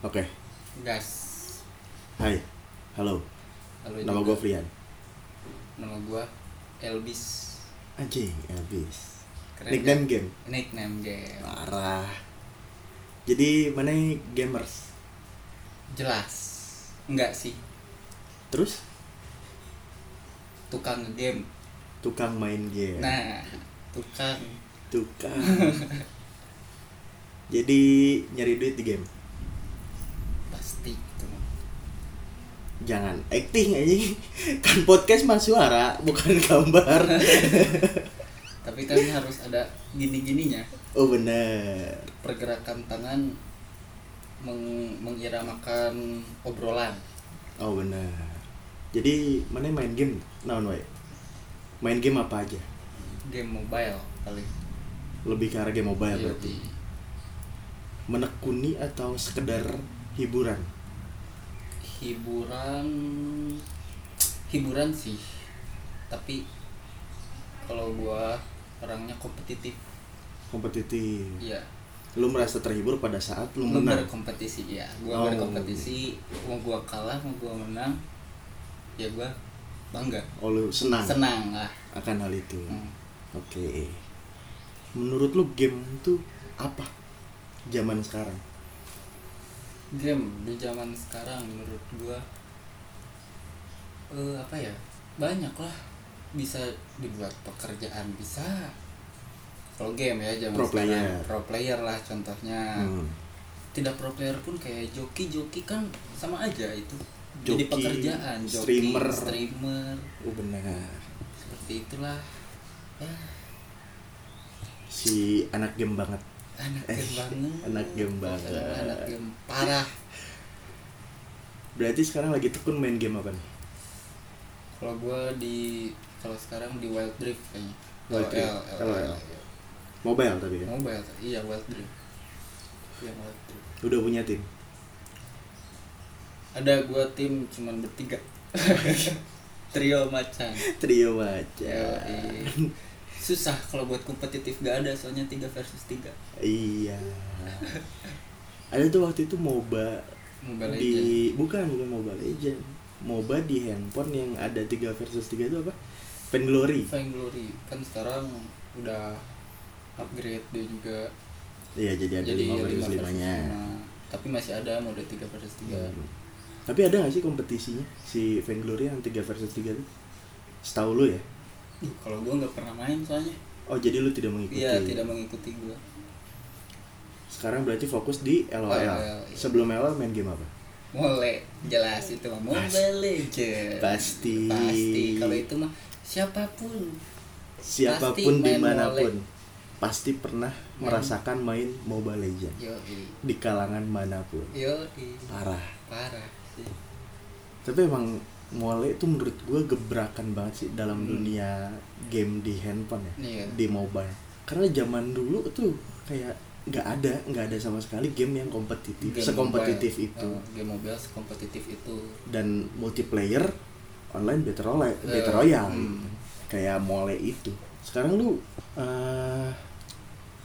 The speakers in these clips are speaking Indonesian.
Oke, gas hai, halo, Halo nama juga. gue Frian. nama gua Elvis Anjing, Elvis. Keren Nickname kan? game, nickname game parah. Jadi mana gamers? jelas enggak sih Terus tukang game tukang main game. nah tukang Tukang. Jadi nyari duit di game. Pasti itu mah. Jangan acting aja. Kan podcast mah suara, bukan gambar. tapi kan harus ada gini-gininya oh bener. pergerakan tangan meng mengiramakan obrolan Oh bener. Jadi mana main game? Naon wae? Main game apa aja? game mobile paling Lebih ke arah game mobile Iya, berarti. Menekuni atau sekedar hiburan? hiburan hiburan sih tapi kalau gua orangnya kompetitif Kompetitif. iya Lu merasa terhibur pada saat lu Gua menang? berkompetisi ya gua Oh. berkompetisi mau gua kalah mau gua menang ya gua bangga Oh lu senang, senang lah akan hal itu. Hmm. Oke. Menurut lu game itu apa? Zaman sekarang. Game di zaman sekarang menurut gua eh apa ya banyak lah bisa dibuat pekerjaan bisa kalau game ya zaman Pro sekarang player. pro player lah contohnya Hmm. tidak pro player pun kayak joki joki kan sama aja itu jadi Joki, pekerjaan joki streamer. streamer Oh benar. seperti itulah ya Si anak game banget. Anak Eh, game banget anak game banget. Pokoknya anak game parah Berarti sekarang lagi tekun main game apa nih? kalau gua di kalau sekarang di Wild Drift kayaknya Wild Drift, LOL. Mobile tapi ya. mobile iya Wild Drift iya Wild Drift Udah punya tim. ada gua tim cuman bertiga trio macan Trio aja. Susah kalau buat kompetitif gak ada soalnya tiga versus tiga Iya. Ada tuh waktu itu MOBA Mobile di bukan bukan Mobile Legend. MOBA di handphone yang ada 3 versus 3 itu apa? Vainglory. Vainglory kan sekarang udah upgrade dia juga Iya, jadi ada jadi 5 versus 5 5 nya. tapi masih ada mode 3 versus 3 Hmm. Tapi ada gak sih kompetisinya si Vainglory yang 3 versus 3 itu? Setahu lu ya? Kalau gua nggak pernah main soalnya Oh, jadi lu tidak mengikuti. iya tidak mengikuti gua Sekarang berarti fokus di LOL. LOL, iya. Sebelum LOL main game apa? Mole jelas itu mah Mobile Legends Pasti. pasti kalau itu mah siapa pun Siapa pun Pasti main di mana pun pasti pernah merasakan main Mobile Legends yo di kalangan mana pun. yo Parah. parah sih Tapi emang Mole itu menurut gue gebrakan banget sih dalam Hmm. dunia game di handphone ya, Iya. di mobile. Karena zaman dulu tuh kayak nggak ada, nggak ada sama sekali game yang kompetitif, Game sekompetitif mobile. itu. Oh, game mobile sekompetitif itu Dan multiplayer online battle royale, Eh, battle royale. hmm. Kayak Mole itu. Sekarang lu eh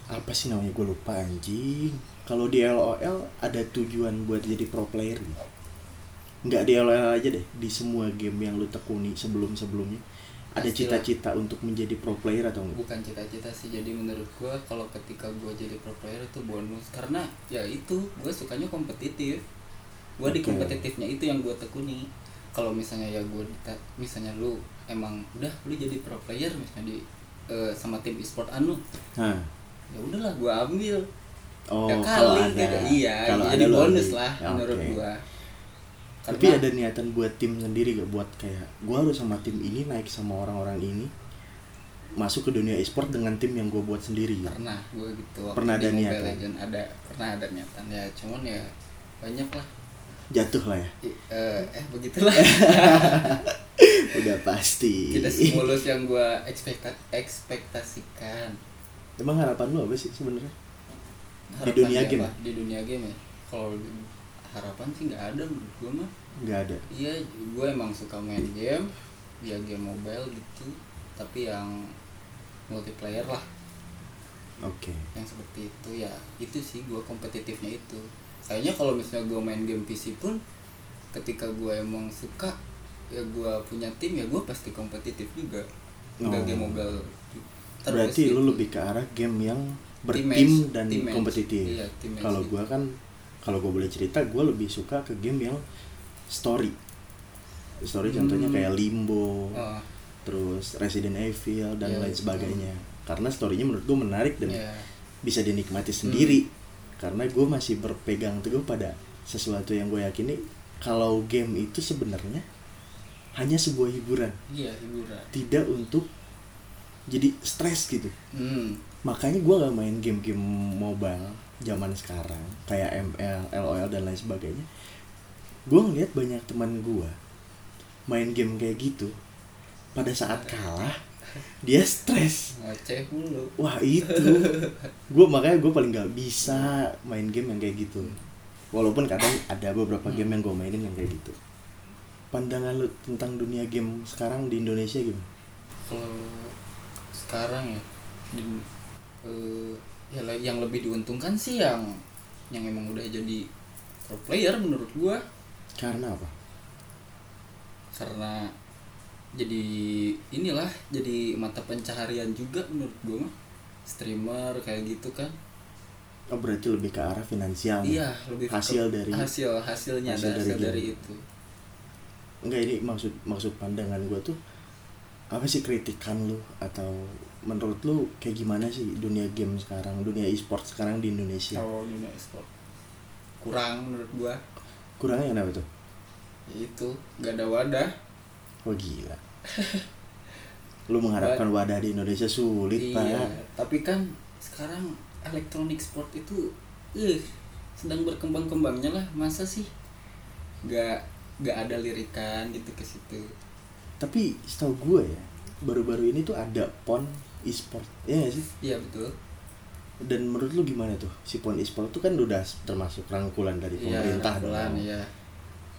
apa sih namanya gue lupa anjing. Kalau di LOL ada tujuan buat jadi pro player gitu. Nggak di LOL aja deh, di semua game yang lu tekuni sebelum-sebelumnya. Ada Pastilah. cita-cita untuk menjadi pro player atau enggak? bukan cita-cita sih jadi menurut gua kalau ketika gua jadi pro player itu bonus karena ya itu gua sukanya kompetitif gua di kompetitifnya itu yang gua tekuni kalau misalnya ya gua dita- misalnya lu emang udah lu jadi pro player misalnya di eh, sama tim e-sport anu ya udahlah gua ambil oh ya kalau kali ada. gitu iya Kalau jadi ada bonus lah Ya, menurut oke. Tapi ada niatan buat tim sendiri gak buat kayak gua harus sama tim ini naik sama orang-orang ini masuk ke dunia e-sport dengan tim yang gue buat sendiri pernah gua gitu waktu Pernah di ada niatan? Ada pernah ada niatan ya cuman ya banyak lah Jatuh lah ya. I- eh, eh begitulah Udah pasti. tidak semulus yang gua ekspekta ekspektasikan Emang harapan lu apa sih sebenarnya? Harapan dunia game? apa? di dunia game ya kalau di- harapan sih nggak ada menurut gua mah Nggak ada. iya gua emang suka main game ya game mobile gitu tapi yang multiplayer lah Oke. yang seperti itu ya itu sih gua kompetitifnya itu kayaknya kalau misalnya gue main game PC pun ketika gue emang suka ya gue punya tim ya gue pasti kompetitif juga nggak Oh. game mobile Terus Berarti gitu. lu lebih ke arah game yang bertim dan team kompetitif. Iya, Kalau gua kan kalau gua boleh cerita, gua lebih suka ke game yang story. Story contohnya Hmm. kayak Limbo, Oh, terus Resident Evil dan Iya, lain iya. sebagainya. Karena storynya menurut gua menarik dan ya. bisa Hmm. dinikmati sendiri. Karena gue masih berpegang teguh pada sesuatu yang gue yakini kalau game itu sebenarnya hanya sebuah hiburan, iya hiburan tidak untuk jadi stres gitu. hmm. Makanya gue gak main game-game mobile zaman sekarang kayak ML, LOL dan lain sebagainya. Gue ngeliat banyak teman gue main game kayak gitu. Pada saat kalah dia stres. ngoceh mulu Wah itu, gue makanya gue paling gak bisa main game yang kayak gitu. Walaupun kadang ada beberapa game yang gue mainin yang kayak gitu. Pandangan lu tentang dunia game sekarang di Indonesia gimana? kalau sekarang ya di, eh, ya yang lebih diuntungkan sih yang yang emang udah jadi pro player menurut gua. Karena apa? karena jadi inilah jadi mata pencaharian juga menurut gua mah. Streamer kayak gitu kan. Oh berarti lebih ke arah finansial. iya lebih ke- hasil dari hasil hasilnya hasil dari hasil dari itu. Enggak ini maksud maksud pandangan gue tuh apa sih kritikan lu atau menurut lu kayak gimana sih dunia game sekarang, dunia e-sport sekarang di Indonesia? kalau dunia esport kurang menurut gua Kurangnya kenapa tuh? itu gak ada wadah Wah gila. lu mengharapkan wadah di Indonesia sulit iya pak. tapi kan sekarang elektronik sport itu eh sedang berkembang-kembangnya lah masa sih gak gak ada lirikan gitu ke situ Tapi setahu gue ya baru-baru ini tuh ada pon e-sport, ya sih? iya betul Dan menurut lu gimana tuh si pon e-sport tuh kan udah termasuk rangkulan dari iya pemerintah rangkulan, dong. iya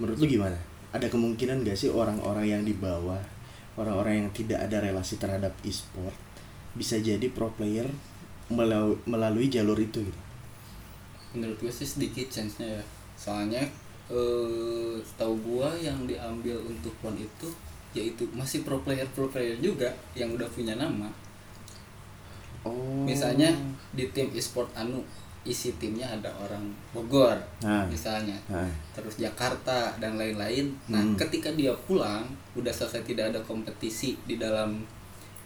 Menurut lu gimana? Ada kemungkinan gak sih orang-orang yang di bawah, orang-orang yang tidak ada relasi terhadap e-sport bisa jadi pro player melau- melalui jalur itu gitu? menurut gue sih sedikit chance nya ya soalnya eh tahu gua yang diambil untuk pon itu yaitu masih pro player pro player juga yang udah punya nama Oh. misalnya di tim e-sport anu isi timnya ada orang Bogor Nah. misalnya Nah, terus Jakarta dan lain-lain. Nah, Hmm. ketika dia pulang, udah selesai tidak ada kompetisi di dalam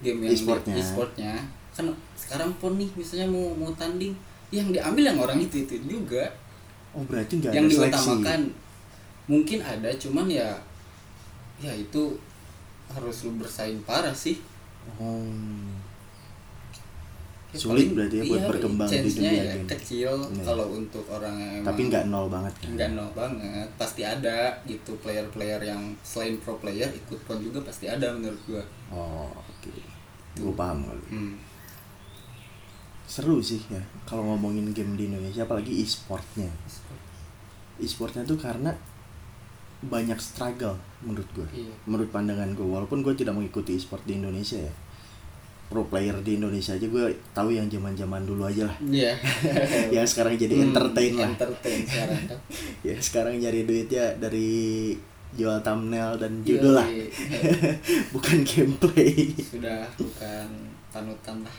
game yang E-sportnya. e-sportnya. Kan sekarang pun nih misalnya mau mau tanding, yang diambil yang orang itu itu juga. oh berarti nggak yang ada seleksi. diutamakan mungkin ada, cuman ya ya itu harus lu bersaing parah sih. Oh. Ya, Sulit berarti ya buat iya, berkembang di dunia ya game. kecil Iya. kalau untuk orang yang emang Tapi nggak nol banget kan? nggak nol banget pasti ada gitu player-player yang selain pro player ikut pon juga pasti ada menurut gua Oh, oke. Gue paham kali. hmm. Seru sih ya kalau ngomongin game di Indonesia apalagi e-sportnya. E-sportnya tuh karena banyak struggle menurut gue. Iya. Menurut pandangan gue, walaupun gue tidak mengikuti e-sport di Indonesia ya. Pro player di Indonesia aja gue tahu yang zaman-zaman dulu aja lah. Iya. yang sekarang jadi Hmm, entertain lah. entertain sekarang kan ya sekarang nyari duitnya dari jual thumbnail dan judul lah. Yoi. Bukan gameplay. sudah bukan panutan lah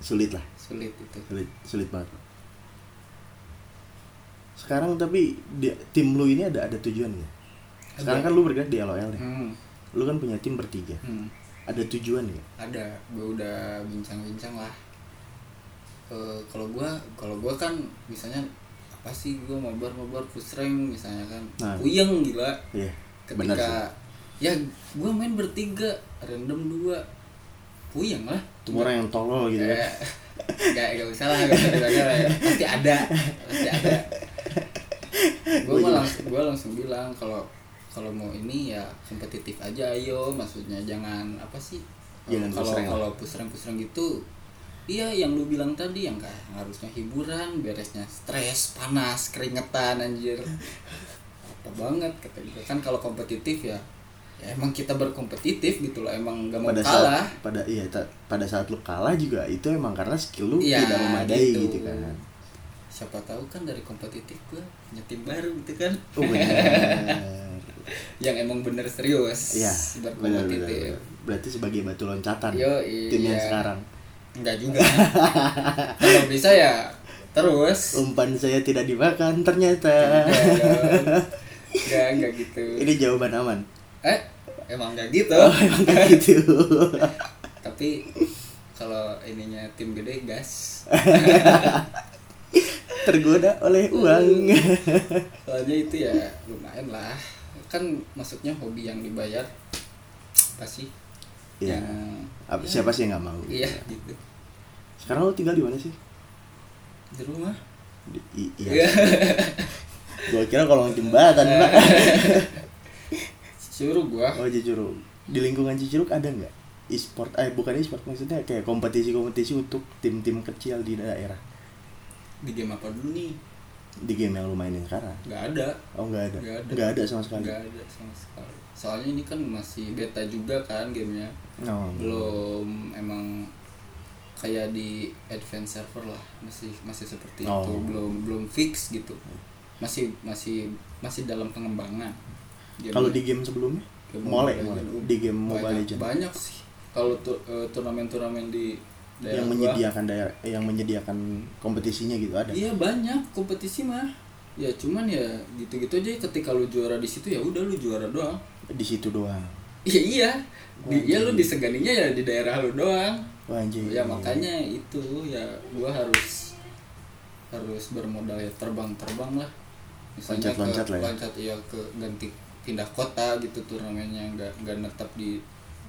Sulit lah. sulit itu sulit sulit banget sekarang tapi di, tim lu ini ada ada tujuan ya sekarang kan lu bergerak di LOL ya hmm. lu kan punya tim bertiga Hmm. Ada tujuan ya ada gue udah bincang-bincang lah. Eh, kalau gua kalau gua kan misalnya apa sih gua mabar mabar push rank misalnya kan. Nah. puyeng gila. Iya ketika ya gue main bertiga random dua. Puyeng lah. Itu orang yang tolol gitu ya Kayak- Gak, gak usah lah, gak usah lah ya. Pasti ada, pasti ada. Gue langsung, gue langsung bilang kalau kalau mau ini ya kompetitif aja ayo, maksudnya jangan apa sih? Jangan kalau kalau rank gitu, iya yang lu bilang tadi yang kayak harusnya hiburan, beresnya stres, panas, keringetan anjir. Apa banget kata gue kan kalau kompetitif ya, ya emang kita berkompetitif gitu loh, emang gak mau pada kalah. saat pada iya ta- pada saat lu kalah juga itu emang karena skill lu Iya, tidak memadai gitu. gitu, kan siapa tahu kan dari kompetitif gue punya tim baru gitu kan oh yang emang bener serius. Iya benar berkompetitif benar. berarti sebagai batu loncatan Yo, tim yang iya. sekarang. Enggak juga. Kalau bisa ya terus. Umpan saya tidak dimakan ternyata. Enggak enggak gitu. Ini jawaban aman? Eh emang enggak gitu. Oh emang kayak gitu. Tapi kalau ininya tim gede gas. Tergoda oleh uang. Soalnya itu ya lumayan lah kan maksudnya hobi yang dibayar pasti Iya. yang Apa- ya, siapa sih yang nggak mau? Iya gitu. Sekarang lo tinggal di mana sih? Di rumah. Di- i- iya. Gua kira kalau jembatan pak suruh gua. Oh Cicurug. Di lingkungan Cicurug ada nggak? E-sport eh bukan e-sport maksudnya kayak kompetisi-kompetisi untuk tim-tim kecil di daerah. Di game apa dulu nih di game yang lu mainin sekarang? Nggak ada. Oh nggak ada? Nggak ada. nggak ada sama sekali? Nggak ada sama sekali. Soalnya ini kan masih beta juga kan gamenya. Oh. belum emang kayak di advance server lah. Masih masih seperti Oh. itu belum belum fix gitu. Masih masih masih dalam pengembangan kalau di game sebelumnya? Game Mobile di game Mobile banyak, Legends. banyak sih. Kalau tu- eh, turnamen-turnamen di daerah yang gua, menyediakan daerah eh, yang menyediakan kompetisinya gitu ada? Iya banyak kompetisi mah. Ya cuman ya gitu-gitu aja. Ketika lu juara di situ ya udah lu juara doang. Di situ doang. Iya iya. Di, ya lu diseganinya ya di daerah lu doang. Wah, anjing. ya makanya itu ya gua harus harus bermodal ya terbang-terbang lah. Misalnya Loncat-loncat ke lah ya. loncat iya ke ganti pindah kota gitu turnamennya nggak nggak netap di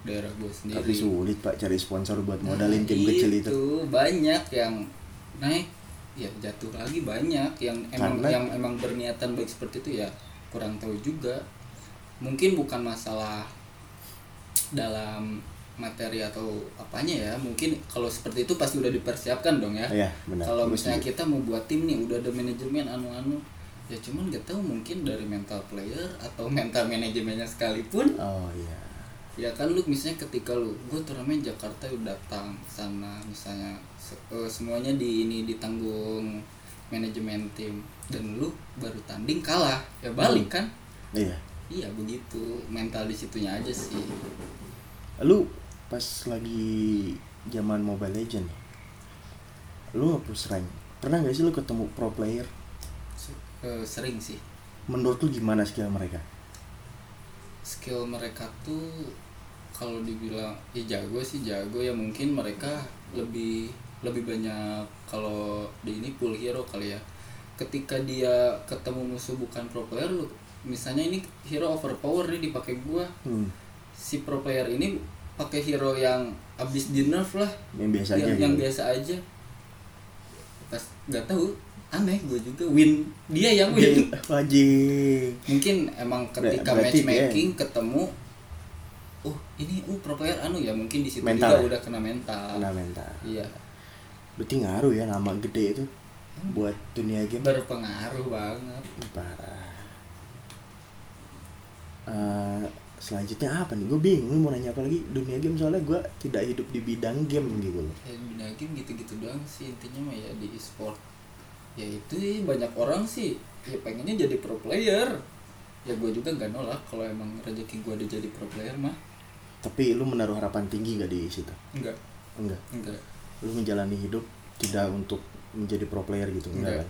daerah gue sendiri. Tapi sulit pak cari sponsor buat Nah, modalin tim kecil itu. banyak yang naik. Ya jatuh lagi banyak yang emang Karena- yang emang berniatan baik seperti itu ya kurang tahu juga. Mungkin bukan masalah dalam materi atau apanya ya. Mungkin kalau seperti itu pasti udah dipersiapkan dong ya. Benar. kalau misalnya kita mau buat tim nih udah ada manajemen anu-anu. Ya cuman nggak tahu mungkin dari mental player atau mental manajemennya sekalipun oh iya ya kan lu misalnya ketika lu gue turnamen Jakarta udah datang sana misalnya se- eh, semuanya di ini ditanggung manajemen tim. Dan lu baru tanding kalah ya balik kan? Iya. Iya begitu. Mental di situnya aja sih. Lu pas lagi zaman Mobile Legend lu hapus rank pernah gak sih lu ketemu pro player? Eh, sering sih. Menurut lu gimana skill mereka? Skill mereka tuh kalau dibilang ya jago sih jago. Ya mungkin mereka lebih lebih banyak kalau di ini full hero kali ya. Ketika dia ketemu musuh bukan pro player lu misalnya ini hero overpower nih dipakai gua. Hmm, si pro player ini pakai hero yang abis di nerf lah. Yang biasa aja yang, gitu. biasa aja. Pas nggak tahu aneh gue juga. Win. Dia yang win. Wajib. Mungkin emang ketika berarti matchmaking ketemu oh ini uh pro player anu ya mungkin di situ Mental juga ya? udah kena mental. Kena mental. Iya. Berarti ngaruh ya nama gede itu buat dunia game? Berpengaruh banget. Parah. Eh, selanjutnya apa nih? Gue bingung mau nanya apa lagi? Dunia game soalnya gue tidak hidup di bidang game gitu loh. Ya dunia game gitu-gitu doang sih intinya mah ya di e-sport. Ya itu sih banyak orang sih ya pengennya jadi pro player. Ya gue juga nggak nolak kalau emang rezeki gue udah jadi pro player mah tapi lu menaruh harapan tinggi gak di situ? Enggak. Enggak? Enggak. Lu menjalani hidup tidak untuk menjadi pro player gitu enggak Enggak. kan?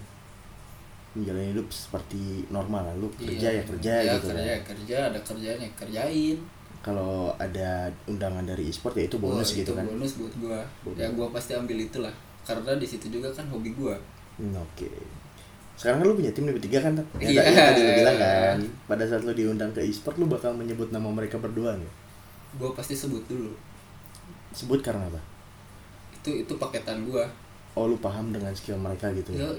Menjalani hidup seperti normal lah lu kerja Iya. ya kerja ya, gitu kerja kan. kerja ada kerjaan ya kerjain. Kalau ada undangan dari e-sport ya itu bonus Wah, gitu itu kan. bonus buat gua. Bonus. ya gua pasti ambil itulah. Karena di situ juga kan hobi gua. Hmm, oke. Sekarang kan lu punya tim nih bertiga kan ya, Iya. tadi- ya, lu bilang kan pada saat lu diundang ke e-sport lu bakal menyebut nama mereka berdua nih gua pasti sebut dulu. Sebut karena apa? Itu itu paketan gua. Oh lu paham dengan skill mereka gitu ya?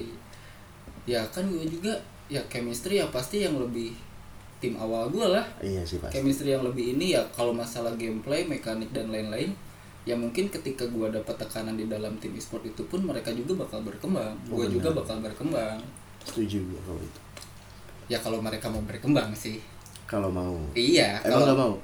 Ya kan gua juga ya chemistry ya pasti yang lebih tim awal gua lah. Iya sih pasti. Chemistry yang lebih ini ya kalau masalah gameplay mekanik dan lain-lain ya mungkin ketika gua dapat tekanan di dalam tim e-sport itu pun mereka juga bakal berkembang. Oh, gua juga bakal berkembang. Setuju gue kalau itu. Ya kalau mereka mau berkembang sih. Kalau mau. Iya emang kalau nggak mau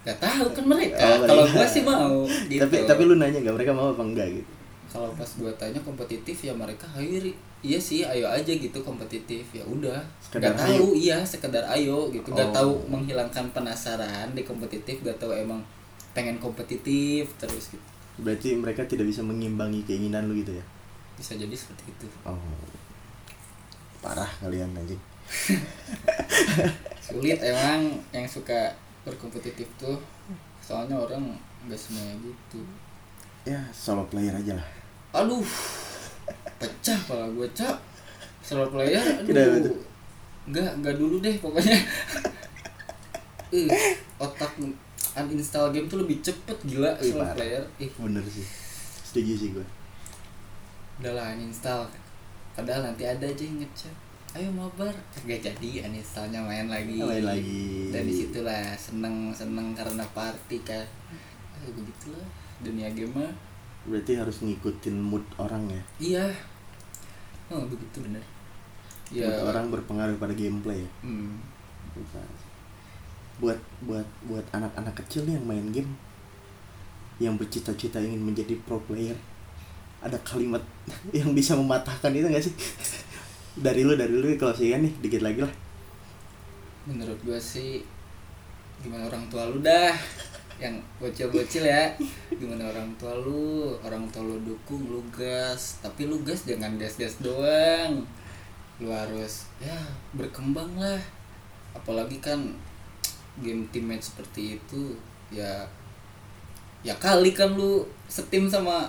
Gak tahu kan mereka. Oh, kalau mereka. gua sih mau. Gitu. tapi tapi lu nanya gak mereka mau apa enggak gitu kalau pas gua tanya kompetitif ya mereka hairi. iya sih ayo aja gitu kompetitif ya udah Sekedar nggak tahu iya sekedar ayo gitu Oh. tahu menghilangkan penasaran di kompetitif nggak tahu emang pengen kompetitif terus gitu berarti mereka tidak bisa mengimbangi keinginan lu gitu ya bisa jadi seperti itu oh parah kalian anjing sulit emang yang suka berkompetitif tuh soalnya orang nggak semuanya gitu. Ya solo player aja lah. Aduh pecah kepala gue cak. Solo player aduh. Nggak nggak dulu deh pokoknya. Ih, otak uninstall game tuh lebih cepet gila Ih, solo parah. player. Ih. Bener sih. Setuju sih gue udahlah uninstall. Padahal nanti ada aja yang ngechat ayo mabar. Gak jadi uninstallnya main lagi. Main lagi. dan di situlah seneng seneng karena party kan. Ayo begitulah dunia game mah berarti harus ngikutin mood orang ya? Iya. Oh begitu bener. Ya. Mood orang berpengaruh pada gameplay ya? Hmm, buat buat buat anak-anak kecil yang main game yang bercita-cita ingin menjadi pro player ada kalimat yang bisa mematahkan itu gak sih dari lu dari lu kalau sih nih dikit lagi lah. Menurut gua sih gimana orang tua lu dah? Yang bocil-bocil ya. Gimana orang tua lu? Orang tua lu dukung lu gas. Tapi lu gas jangan gas-gas doang. Lu harus ya berkembang lah. Apalagi kan game teammate seperti itu ya ya kali kan lu setim sama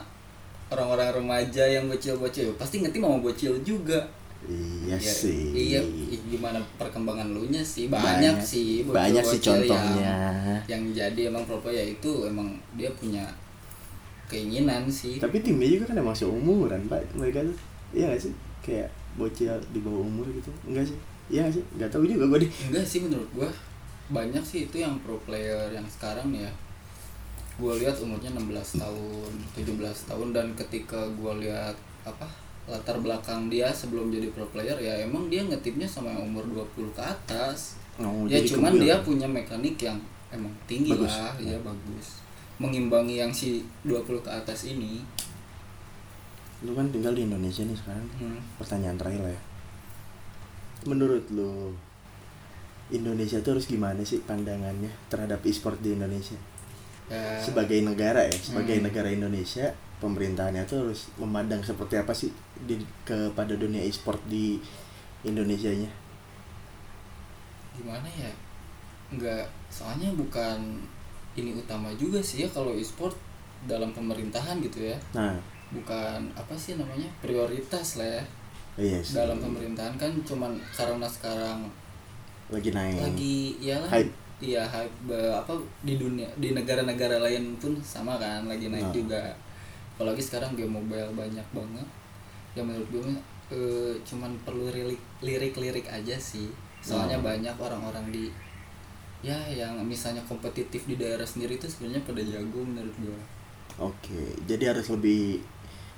orang-orang remaja yang bocil-bocil. Pasti ngetim sama bocil juga iya Ya, sih Iya, gimana perkembangan lu nya sih? Banyak, sih, banyak sih contohnya Yang, yang jadi emang pro player itu emang dia punya keinginan sih. tapi timnya juga kan emang seumuran pak mereka tuh iya gak sih kayak bocil di bawah umur gitu enggak sih iya gak sih nggak tahu juga gue deh Enggak sih menurut gua. Banyak sih itu yang pro player yang sekarang ya. Gua lihat umurnya 16 tahun, 17 tahun dan ketika gua lihat apa? Latar belakang dia sebelum jadi pro player ya emang dia ngetimnya sama yang umur 20 ke atas. oh, ya cuman dia punya mekanik yang emang tinggi Bagus. lah ya bagus. Mengimbangi yang si 20 ke atas ini. Lu kan tinggal di Indonesia nih sekarang. Hmm. pertanyaan terakhir lah ya. Menurut lu Indonesia tuh harus gimana sih pandangannya terhadap e-sport di Indonesia ya, sebagai negara ya sebagai Hmm. negara Indonesia pemerintahannya tuh harus memandang seperti apa sih di kepada dunia e-sport di Indonesia nya gimana ya? Nggak soalnya bukan ini utama juga sih ya kalau e-sport dalam pemerintahan gitu ya. Nah. Bukan apa sih namanya? Prioritas lah ya. Iya sih. Dalam pemerintahan kan cuman karena sekarang lagi naik. lagi ya Hype. Iya hype apa di dunia di negara-negara lain pun sama kan lagi naik Nah. juga. Apalagi sekarang game mobile banyak banget. Ya menurut gue eh, cuman perlu lirik lirik-lirik aja sih. Soalnya Nah. banyak orang-orang di ya yang misalnya kompetitif di daerah sendiri itu sebenarnya pada jago menurut gue. Oke jadi harus lebih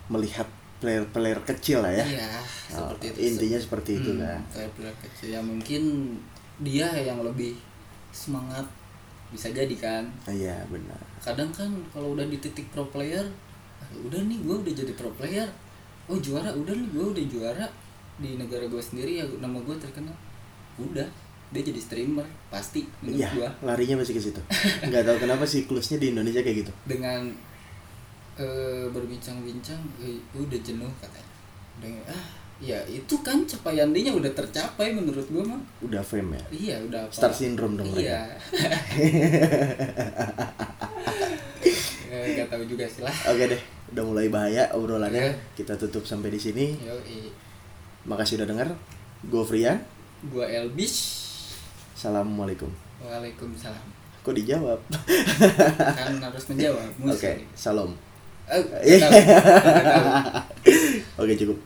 melihat player-player kecil lah ya. Iya Oh, seperti itu intinya seperti itu Hmm, kan. player-player kecil. Ya mungkin dia yang lebih semangat bisa jadi kan? Iya benar. Kadang kan kalau udah di titik pro player ah, udah nih gue udah jadi pro player. Oh juara udah nih gue udah juara. Di negara gue sendiri ya nama gue terkenal. Udah dia jadi streamer pasti menurut Iya, gue larinya masih ke situ. Nggak tahu kenapa siklusnya di Indonesia kayak gitu. dengan eh, berbincang-bincang eh, udah jenuh katanya. Udah ah ya itu kan capaian dia udah tercapai menurut gue mah Udah fame ya. iya udah apa Star syndrome dong iya Eh, nggak tahu juga sih lah Oke deh, udah mulai bahaya obrolannya. Oke. Kita tutup sampai di sini. yo Makasih udah denger. Gue Frian. gua Elbish Assalamualaikum. Waalaikumsalam Kok dijawab? kan harus menjawab Oke, musuh salam. Eh, tahu. Oke, cukup.